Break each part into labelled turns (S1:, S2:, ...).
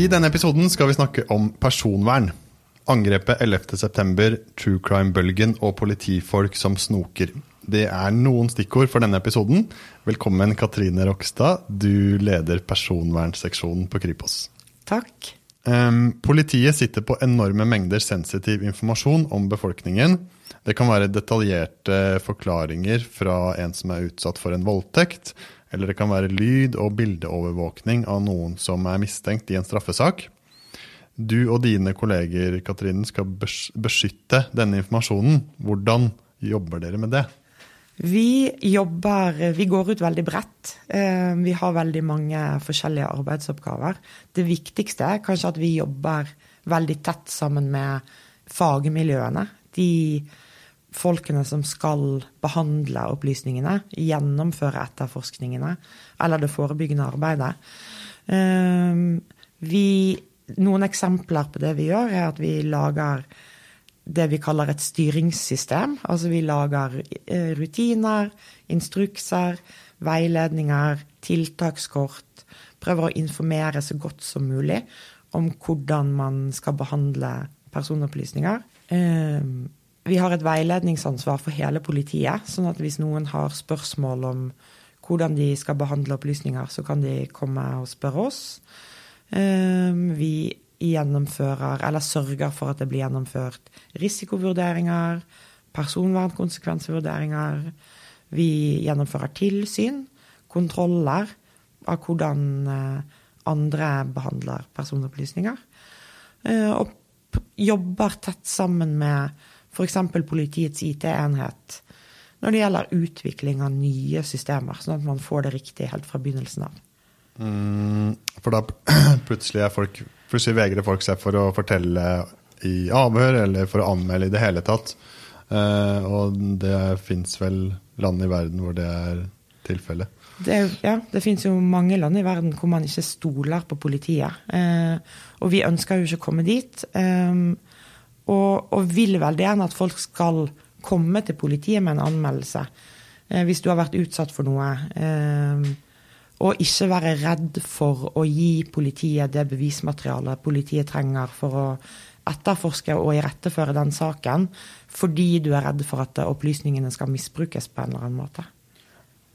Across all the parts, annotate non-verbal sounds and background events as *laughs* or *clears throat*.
S1: I denne episoden skal vi snakke om personvern. Angrepet 11.9, true crime-bølgen og politifolk som snoker. Det er noen stikkord for denne episoden. Velkommen, Katrine Rokstad. Du leder personvernseksjonen på Kripos.
S2: Takk.
S1: Politiet sitter på enorme mengder sensitiv informasjon om befolkningen. Det kan være detaljerte forklaringer fra en som er utsatt for en voldtekt, eller det kan være lyd- og bildeovervåkning av noen som er mistenkt i en straffesak. Du og dine kolleger Katrine, skal beskytte denne informasjonen. Hvordan jobber dere med det?
S2: Vi jobber Vi går ut veldig bredt. Eh, vi har veldig mange forskjellige arbeidsoppgaver. Det viktigste er kanskje at vi jobber veldig tett sammen med fagmiljøene. De folkene som skal behandle opplysningene, gjennomføre etterforskningene eller det forebyggende arbeidet. Eh, vi, noen eksempler på det vi gjør, er at vi lager det vi kaller et styringssystem. Altså vi lager eh, rutiner, instrukser, veiledninger, tiltakskort. Prøver å informere så godt som mulig om hvordan man skal behandle personopplysninger. Vi har et veiledningsansvar for hele politiet, sånn at hvis noen har spørsmål om hvordan de skal behandle opplysninger, så kan de komme og spørre oss. Eh, vi gjennomfører, eller sørger for at det blir gjennomført risikovurderinger, personvernkonsekvensvurderinger. Vi gjennomfører tilsyn, kontroller av hvordan eh, andre behandler personopplysninger. Eh, og jobber tett sammen med f.eks. politiets IT-enhet når det gjelder utvikling av nye systemer, sånn at man får det riktig helt fra begynnelsen av.
S1: Mm, for da *clears throat* plutselig folk Plutselig vegrer folk seg for å fortelle i avhør eller for å anmelde i det hele tatt. Uh, og det fins vel land i verden hvor det er tilfellet.
S2: Det, ja, det fins jo mange land i verden hvor man ikke stoler på politiet. Uh, og vi ønsker jo ikke å komme dit. Um, og, og, vil veldig gjerne at folk skal komme til politiet med en anmeldelse. Uh, hvis du har vært utsatt for noe. Uh, og ikke være redd for å gi politiet det bevismaterialet politiet trenger for å etterforske og iretteføre den saken, fordi du er redd for at opplysningene skal misbrukes på en eller annen måte.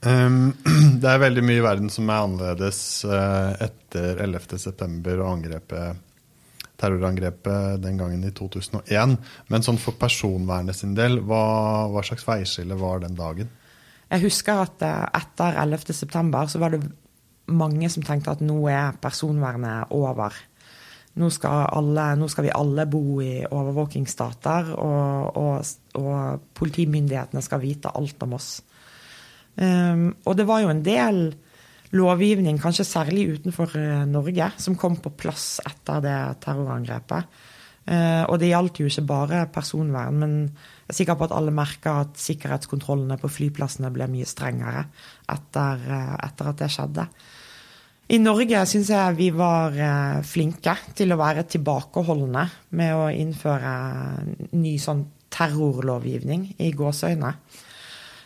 S1: Um, *clears throat* det er veldig mye i verden som er annerledes uh, etter 11.9. og angrepet, terrorangrepet den gangen i 2001. Men sånn for personvernet sin del, hva, hva slags veiskille var den dagen?
S2: Jeg husker at eh, etter 11.9. så var det mange som tenkte at nå er personvernet over. Nå skal, alle, nå skal vi alle bo i overvåkingsstater, og, og, og, politimyndighetene skal vite alt om oss. Um, og det var jo en del lovgivning, kanskje særlig utenfor eh, Norge, som kom på plass etter det terrorangrepet. Uh, og det gjaldt jo ikke bare personvern, men jeg er sikker på at alle merker at sikkerhetskontrollene på flyplassene ble mye strengere etter, eh, etter at det skjedde. I Norge syns jeg vi var eh, flinke til å være tilbakeholdne med å innføre ny sånn terrorlovgivning i gåseøyne.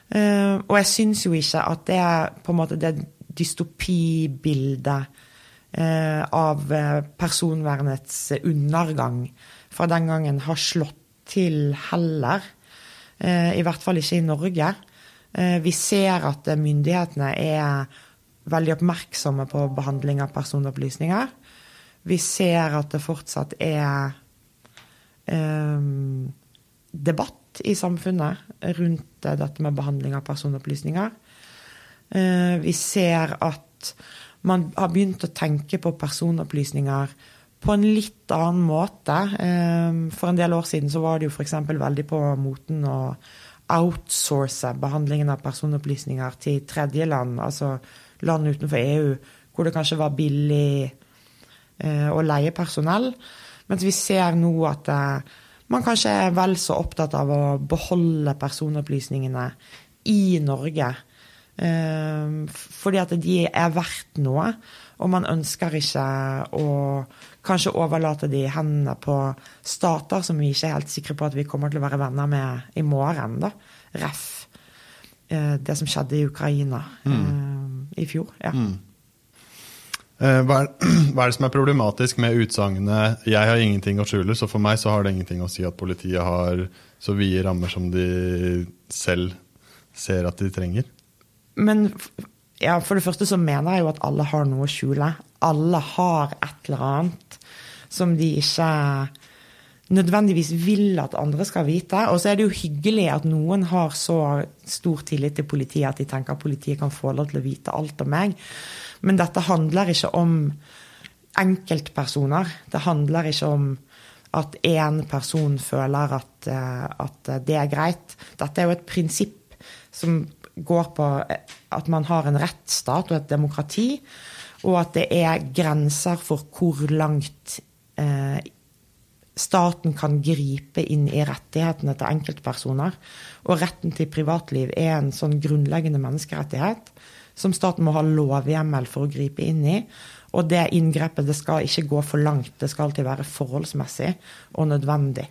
S2: Eh, og jeg syns jo ikke at det på en måte det dystopibildet av personvernets undergang fra den gangen har slått til heller. Eh, I hvert fall ikke i Norge. Eh, vi ser at myndighetene er veldig oppmerksomme på behandling av personopplysninger. Vi ser at det fortsatt er debatt i samfunnet rundt dette med behandling av personopplysninger. Uh, vi ser at man har begynt å tenke på personopplysninger på en litt annen måte. Ehm, for en del år siden så var det jo f.eks. veldig på moten å outsource behandlingen av personopplysninger til tredjeland, altså land utenfor EU, hvor det kanskje var billig eh, å leie personell. Mens vi ser nå at eh, man kanskje er vel så opptatt av å beholde personopplysningene i Norge. Ehm, fordi at de er verdt noe, og man ønsker ikke å kanskje overlate de i hendene på stater som vi ikke er helt sikre på at vi kommer til å være venner med i morgen. da. Ref. Eh, det som skjedde i Ukraina mm. Eh, i fjor. ja. Mm.
S1: Eh, hva er, *clears throat* hva er det som er problematisk med utsagnet 'jeg har ingenting å skjule', så for meg så har det ingenting å si at politiet har så vide rammer som de selv ser at de trenger?
S2: Men ja, for det første så mener jeg jo at alle har noe å skjule. Alle har et eller annet som de ikke nødvendigvis vil at andre skal vite. Og så er det jo hyggelig at noen har så stor tillit til politiet at de tenker at politiet kan få lov til å vite alt om meg. Men dette handler ikke om enkeltpersoner. Det handler ikke om at én person føler at, eh, at, det er greit. Dette er jo et prinsipp som går på at man har en rettsstat og et demokrati, og at det er grenser for hvor langt eh, staten kan gripe inn i rettighetene til enkeltpersoner. Og retten til privatliv er en sånn grunnleggende menneskerettighet som staten må ha lovhjemmel for å gripe inn i. Og det inngrepet det skal ikke gå for langt, det skal alltid være forholdsmessig og nødvendig.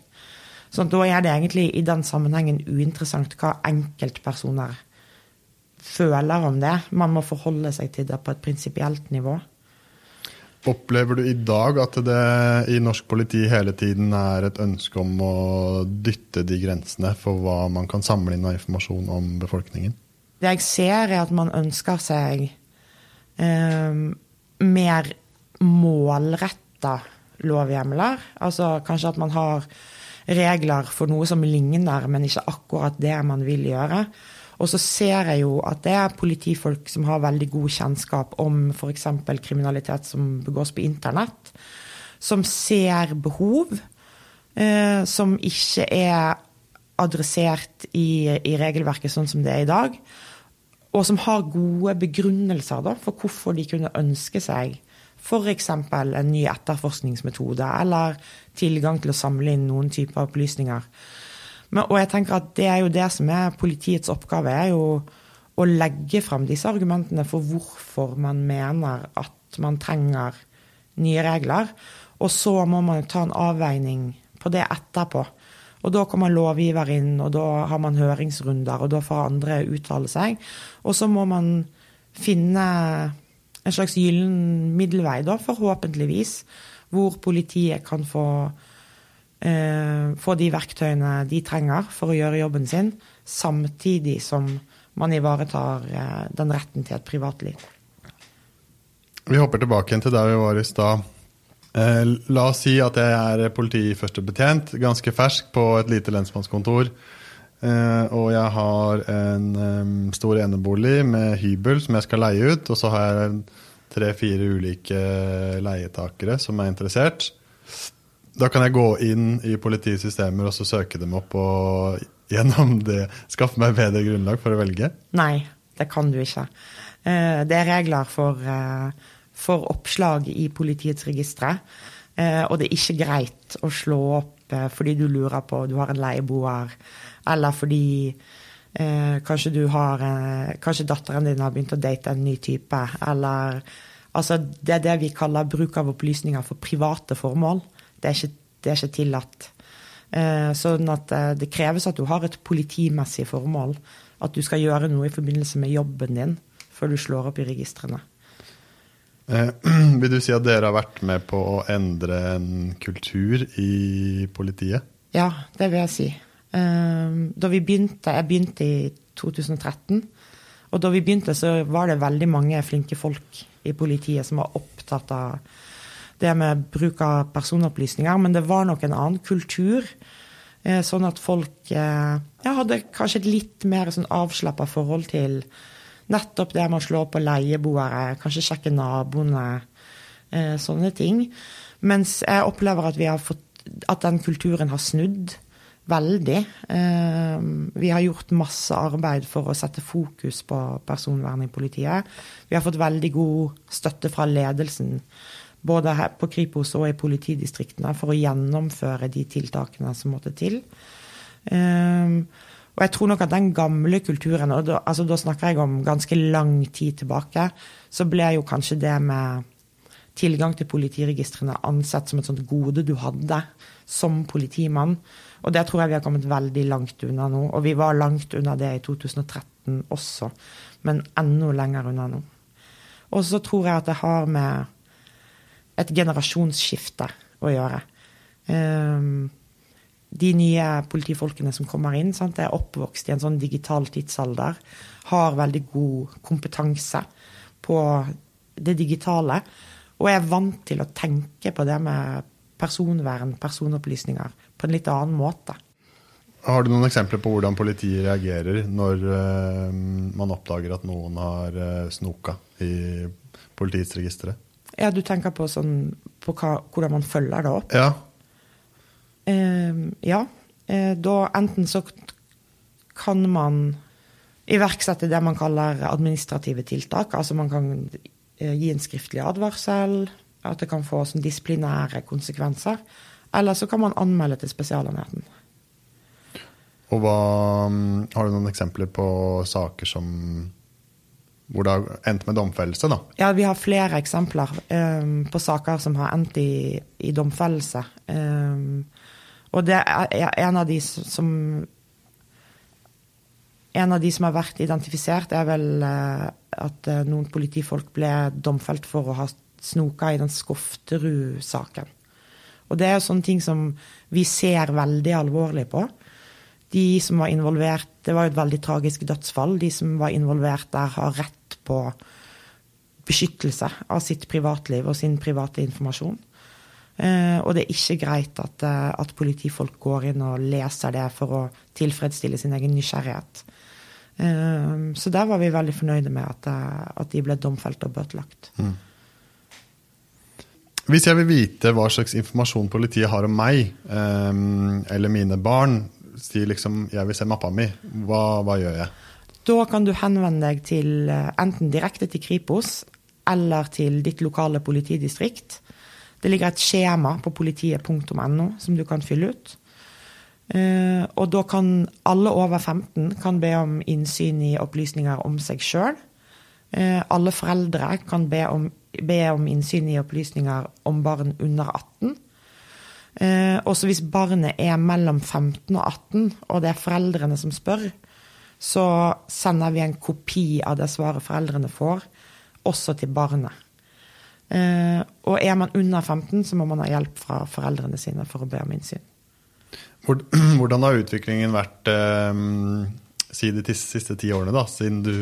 S2: Så da er det egentlig i den sammenhengen uinteressant hva enkeltpersoner føler om det. Man må forholde seg til det på et prinsipielt nivå.
S1: Opplever du i dag at det i norsk politi hele tiden er et ønske om å dytte de grensene for hva man kan samle inn av informasjon om befolkningen?
S2: Det jeg ser, er at man ønsker seg eh, mer målretta lovhjemler. Altså kanskje at man har regler for noe som ligner, men ikke akkurat det man vil gjøre. Og så ser jeg jo at det er politifolk som har veldig god kjennskap om f.eks. kriminalitet som begås på internett, som ser behov, eh, som ikke er adressert i, i, regelverket sånn som det er i dag og som har gode begrunnelser da, for hvorfor de kunne ønske seg f.eks. en ny etterforskningsmetode eller tilgang til å samle inn noen typer opplysninger. Men, og jeg tenker at det er jo det som er politiets oppgave, er jo å legge fram disse argumentene for hvorfor man mener at man trenger nye regler. Og så må man ta en avveining på det etterpå. Og da kommer lovgiver inn, og da har man høringsrunder, og da får andre uttale seg. Og så må man finne en slags gyllen middelvei, da, forhåpentligvis, hvor politiet kan få, eh, få de verktøyene de trenger for å gjøre jobben sin, samtidig som man ivaretar eh, den retten til et privatliv.
S1: Vi hopper tilbake til der vi var i stad. Eh, la oss si at jeg er politiførstebetjent, ganske fersk på et lite lensmannskontor. Eh, og jeg har en um, stor enebolig med hybel som jeg skal leie ut. Og så har jeg tre-fire ulike leietakere som er interessert. Da kan jeg gå inn i politiets systemer og så søke dem opp og gjennom det skaffe meg bedre grunnlag for å velge?
S2: Nei, det kan du ikke. Eh, det er regler for for oppslag i politiets registre. Eh, og det er ikke greit å slå opp eh, fordi du lurer på du har en leieboer, eller fordi eh, kanskje har Kanskje datteren din har begynt å date en ny type, eller Altså, det er det vi kaller bruk av opplysninger for private formål. Det er ikke, det er ikke tillatt. Sånn at det kreves at du har et politimessig formål. At du skal gjøre noe i forbindelse med jobben din før du slår opp i registrene.
S1: Eh, *clears throat* vil du si at dere har vært med på å endre en kultur i politiet?
S2: Ja, det vil jeg si. Eh, da vi begynte, Jeg begynte i 2013. Og da vi begynte, så var det veldig mange flinke folk i politiet som var opptatt av det med bruk av personopplysninger. Men det var nok en annen kultur. Eh, sånn at folk ja, hadde kanskje et litt mer sånn avslappa forhold til Nettopp det med å slå på leieboere, kanskje sjekke naboene, eh, sånne ting. Mens jeg opplever at, fått, at den kulturen har snudd veldig. Eh, vi har gjort masse arbeid for å sette fokus på personvern i politiet. Vi har fått veldig god støtte fra ledelsen, både her på Kripos og i politidistriktene, for å gjennomføre de tiltakene som måtte til. Um, og jeg tror nok at den gamle kulturen, og da, altså da snakker jeg om ganske lang tid tilbake, så ble jo kanskje det med tilgang til politiregistrene ansett som et sånt gode du hadde som politimann. Og det tror jeg vi har kommet veldig langt unna nå. Og vi var langt unna det i 2013 også, men enda lenger unna nå. Og så tror jeg at det har med et generasjonsskifte å gjøre. Um, de nye politifolkene som kommer inn, sant, er oppvokst i en sånn digital tidsalder, har veldig god kompetanse på det digitale, og er vant til å tenke på det med personvern, personopplysninger, på en litt annen måte.
S1: Har du noen eksempler på hvordan politiet reagerer når uh, man oppdager at noen har uh, snoka i politiets registre?
S2: Ja, du tenker på, sånn, på hva, hvordan man følger det opp?
S1: Ja.
S2: Eh, ja. da enten så kan man iverksette det man kaller administrative tiltak. Altså man kan gi en skriftlig advarsel, at det kan få sånn disiplinære konsekvenser. Eller så kan man anmelde til Spesialenheten.
S1: Og hva, mm, Har du noen eksempler på saker som hvor det har endt med domfellelse? da?
S2: Ja, vi har flere eksempler um, på saker som har endt i, i domfellelse. Um, og det er en av de som En av de som har vært identifisert, er vel uh, at uh, noen politifolk ble domfelt for å ha snoka i den Skofterud-saken. Og det er jo sånne ting som vi ser veldig alvorlig på. De som var involvert Det var jo et veldig tragisk dødsfall. De som var involvert der, har rett på beskyttelse av sitt privatliv og sin private informasjon. Eh, og det er ikke greit at, eh, at, politifolk går inn og leser det for å tilfredsstille sin egen nysgjerrighet. Eh, så der var vi veldig fornøyde med at, at de ble domfelt og bøtelagt. Mm.
S1: Hvis jeg vil vite hva slags informasjon politiet har om meg eller mine barn, si liksom jeg vil se mappa mi, hva, hva, gjør jeg?
S2: Da kan du henvende deg til eh, enten direkte til Kripos eller til ditt lokale politidistrikt. Det ligger et skjema på politiet.no som du kan fylle ut. Uh, og da kan alle over 15 kan be om innsyn i opplysninger om seg sjøl. Eh, alle foreldre kan be om be om innsyn i opplysninger om barn under 18. Eh, også hvis barnet er mellom 15 og 18, og det er foreldrene som spør, så sender vi en kopi av det svaret foreldrene får, også til barnet. Eh, og er man under 15, så må man ha hjelp fra foreldrene sine for å be om innsyn. *clears throat*
S1: Hvordan har utviklingen vært eh, si de siste ti årene, da, siden du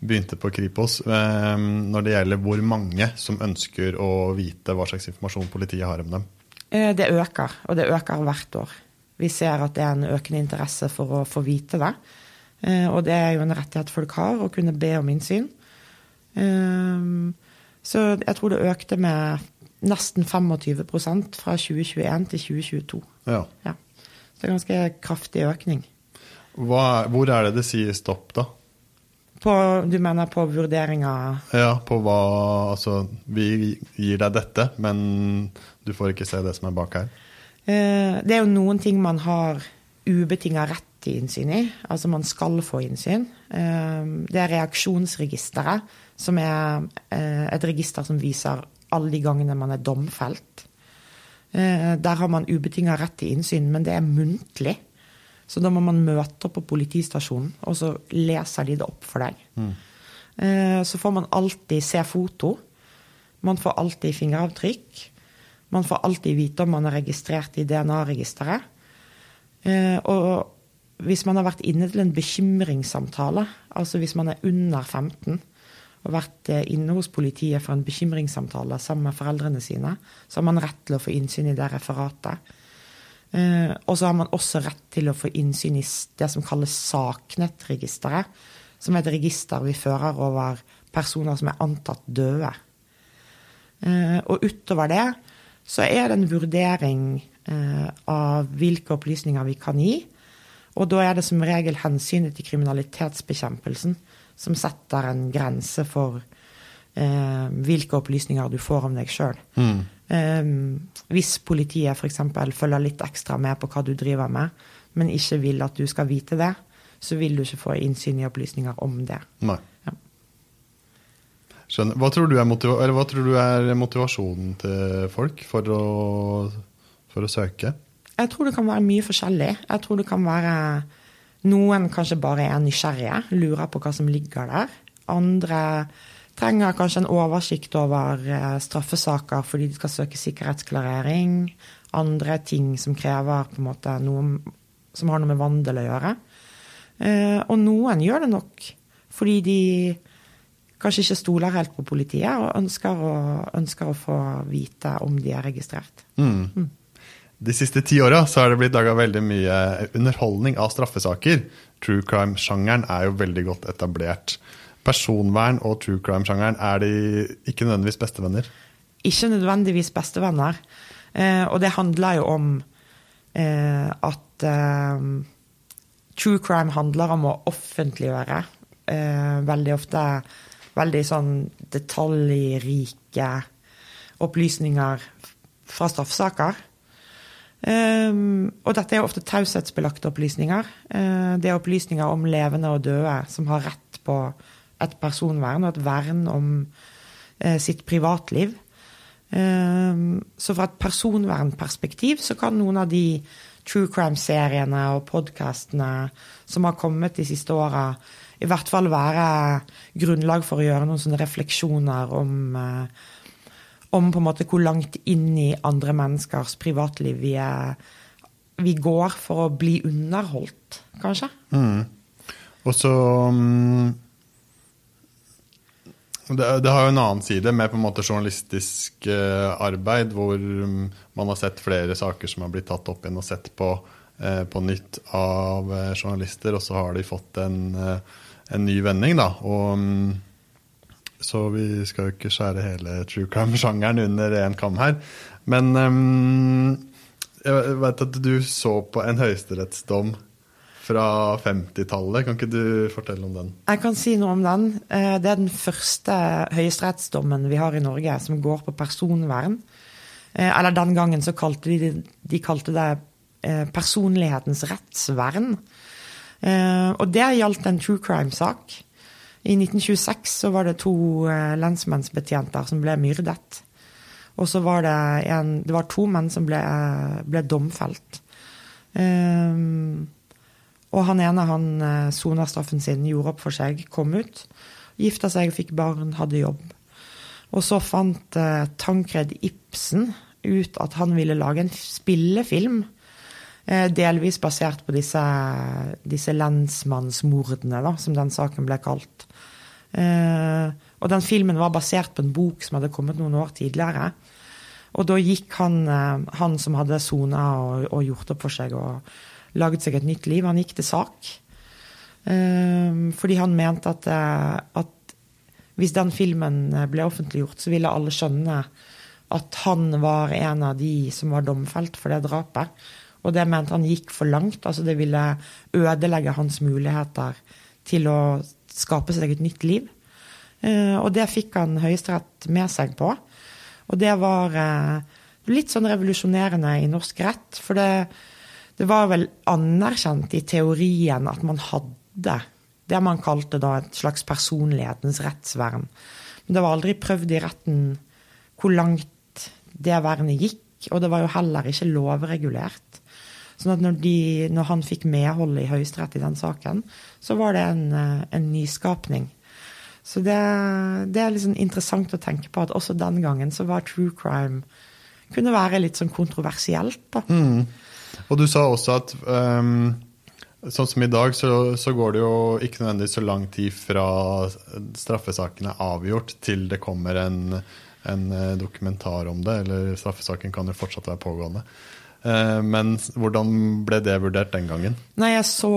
S1: begynte på Kripos, eh, når det gjelder hvor mange som ønsker å vite hva slags informasjon politiet har om dem?
S2: Eh, det øker, og det øker hvert år. Vi ser at det er en økende interesse for å få vite det. Eh, og det er jo en rettighet folk har, å kunne be om innsyn. Så jeg tror det økte med nesten 25% fra 2021 til 2022.
S1: Ja.
S2: ja. Så det er en ganske kraftig økning.
S1: Hva, hvor er det det sier stopp, da?
S2: På, du mener på vurderinga
S1: Ja, på hva Altså, vi gir deg dette, men du får ikke se det som er bak her.
S2: Eh, det er jo noen ting man har ubetinga rett til innsyn i. Altså man skal få innsyn. Eh, det er reaksjonsregisteret, som er eh, et register som viser alle de gangene man er domfelt. Der har man ubetinga rett til innsyn, men det er muntlig. Så da må man møte opp på politistasjonen, og så leser de det opp for deg. Mm. Så får man alltid se foto. Man får alltid fingeravtrykk. Man får alltid vite om man er registrert i DNA-registeret. Eh, og hvis man har vært inne til en bekymringssamtale, altså hvis man er under 15 og vært eh, inne hos politiet for en bekymringssamtale sammen med foreldrene sine, så har man rett til å få innsyn i det referatet. Eh, og så har man også rett til å få innsyn i det som kalles Saknettregisteret, som er et register vi fører over personer som er antatt døde. Eh, og utover det så er det en vurdering av hvilke opplysninger vi kan gi. Og da er det som regel hensynet til kriminalitetsbekjempelsen som setter en grense for eh, hvilke opplysninger du får om deg sjøl. Mm. Eh, hvis politiet f.eks. følger litt ekstra med på hva du driver med, men ikke vil at du skal vite det, så vil du ikke få innsyn i opplysninger om det.
S1: Nei. Ja. Skjønner. Hva tror, hva tror, du er motivasjonen til folk for å, for å søke?
S2: Jeg tror det kan være mye forskjellig. Jeg tror det kan være noen kanskje bare er nysgjerrige, lurer på hva som ligger der. Andre trenger kanskje en oversikt over eh, straffesaker fordi de skal søke sikkerhetsklarering. Andre ting som krever på en måte noe som har noe med vandel å gjøre. Eh, og noen gjør det nok fordi de kanskje ikke stoler helt på politiet og ønsker å, ønsker å få vite om de er registrert.
S1: Mm. Mm. De siste ti åra har det blitt laga veldig mye underholdning av straffesaker. True crime-sjangeren er jo veldig godt etablert. Personvern og true crime-sjangeren, er de ikke nødvendigvis bestevenner?
S2: Ikke nødvendigvis bestevenner. Eh, og det handler jo om eh, at eh, true crime handler om å offentliggjøre veldig ofte veldig sånn detaljrike opplysninger fra straffesaker. Um, og dette er ofte taushetsbelagte opplysninger. Uh, det er opplysninger om levende og døde som har rett på et personvern og et vern om uh, sitt privatliv. Um, så fra et personvernperspektiv så kan noen av de true crime-seriene og podkastene som har kommet de siste åra, i hvert fall være grunnlag for å gjøre noen sånne refleksjoner om uh, om på en måte hvor langt inn i andre menneskers privatliv vi, er, vi går for å bli underholdt, kanskje.
S1: Mm. Og så um, det, det, har jo en annen side med på en måte journalistisk uh, arbeid, hvor um, man har sett flere saker som har blitt tatt opp igjen og sett på, uh, på nytt av uh, journalister, og så har de fått en, en ny vending, da. Og um, så vi skal jo ikke skjære hele true crime-sjangeren under én kam her. Men um, jeg vet at du så på en høyesterettsdom fra 50-tallet. Kan ikke du fortelle om den?
S2: Jeg kan si noe om den. Eh, det er den første høyesterettsdommen vi har i Norge som går på personvern. Eh, eller den gangen så kalte de, de kalte det eh, personlighetens rettsvern. Og det gjaldt en true crime-sak. I 1926 så var det to eh, lensmannsbetjenter som ble myrdet. Og så var det, en, det var to menn som ble, ble domfelt. Um, og han ene han eh, sona straffen sin, gjorde opp for seg, kom ut. Gifta seg, fikk barn, hadde jobb. Og så fant uh, Tankred Ibsen ut at han ville lage en spillefilm. Uh, delvis basert på disse, disse lensmannsmordene, da, som den saken ble kalt. Eh, og den filmen var basert på en bok som hadde kommet noen år tidligere. Og da gikk han, eh, han som hadde sona og, og, gjort opp for seg og laget seg et nytt liv, han gikk til sak. Eh, fordi han mente at, at hvis den filmen ble offentliggjort, så ville alle skjønne at han var en av de som var domfelt for det drapet. Og det mente han gikk for langt. altså Det ville ødelegge hans muligheter til å skape seg et nytt liv. Eh, og det fikk han Høyesterett med seg på. Og det var eh, litt sånn revolusjonerende i norsk rett. For det, det var vel anerkjent i teorien at man hadde det man kalte da et slags personlighetens rettsvern. Men det var aldri prøvd i retten hvor langt det vernet gikk. Og det var jo heller ikke lovregulert. Sånn at når, de, når han fikk medhold i Høyesterett i den saken, så var det en, eh, en nyskapning. Så det, det er liksom interessant å tenke på at også den gangen så var true crime kunne være litt sånn kontroversielt. da.
S1: Mm. Og du sa også at um, sånn som i dag, så, så, går det jo ikke nødvendigvis så lang tid fra straffesaken er avgjort til det kommer en, en eh, dokumentar om det. Eller straffesaken kan jo fortsatt være pågående. Eh, men hvordan ble det vurdert den gangen?
S2: Nei, jeg så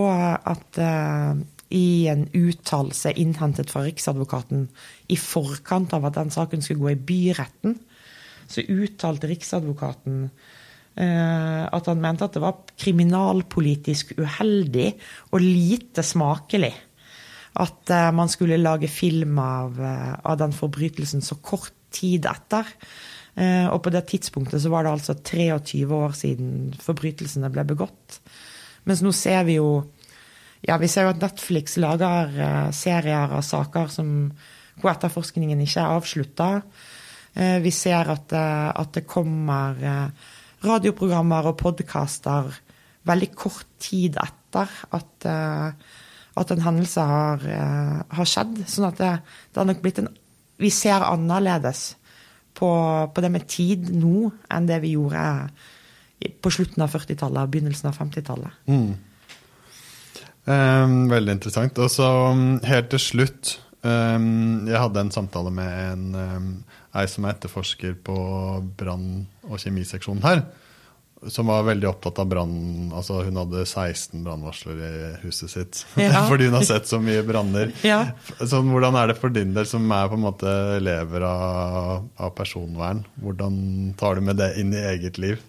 S2: at uh, i en uttalelse innhentet fra Riksadvokaten i forkant av at den saken skulle gå i byretten, så uttalte Riksadvokaten uh, at han mente at det var kriminalpolitisk uheldig og lite smakelig at man skulle lage film av, av den forbrytelsen så kort tid etter. Eh, og på det tidspunktet så var det altså 23 år siden forbrytelsene ble begått. Mens nå ser vi jo ja, vi ser jo at Netflix lager uh, serier av saker som, hvor etterforskningen ikke er avslutta. Uh, vi ser at, at det kommer radioprogrammer og podkaster veldig kort tid etter at, at en hendelse har, har skjedd. Sånn at det, det, har nok blitt en vi ser annerledes på, på, det med tid nå enn det vi gjorde på slutten av 40-tallet og begynnelsen av 50-tallet. Mm.
S1: Um, veldig interessant. Og så um, helt til slutt um, Jeg hadde en samtale med en um, ei som er etterforsker på brann- og kjemiseksjonen her som var veldig opptatt av brann. Altså, hun hadde 16 brannvarsler i huset sitt *laughs* ja. fordi hun har sett så mye branner. Ja. Sånn, hvordan er det for din del, som er på en måte elever av, av, personvern? Hvordan tar du med det inn i eget liv?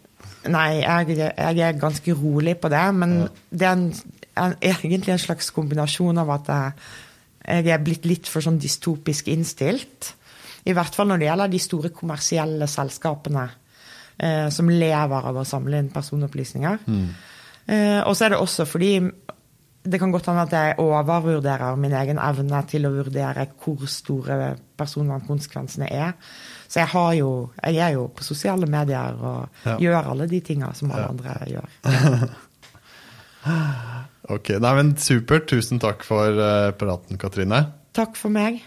S2: Nei, jeg, jeg er ganske rolig på det. Men ja. det er en, en, egentlig en slags kombinasjon av at jeg, jeg er blitt litt for sånn dystopisk innstilt. I hvert fall når det gjelder de store kommersielle selskapene eh, som lever av å samle inn personopplysninger. Mm. Eh, og så er det også fordi det kan godt hende at jeg overvurderer min egen evne til å vurdere hvor store personvernkonsekvensene er. Så jeg, har jo, jeg er jo på sosiale medier og ja. gjør alle de tinga som alle ja. andre gjør. *laughs*
S1: ok, nei, men Supert. Tusen takk for uh, praten, Katrine.
S2: Takk for meg.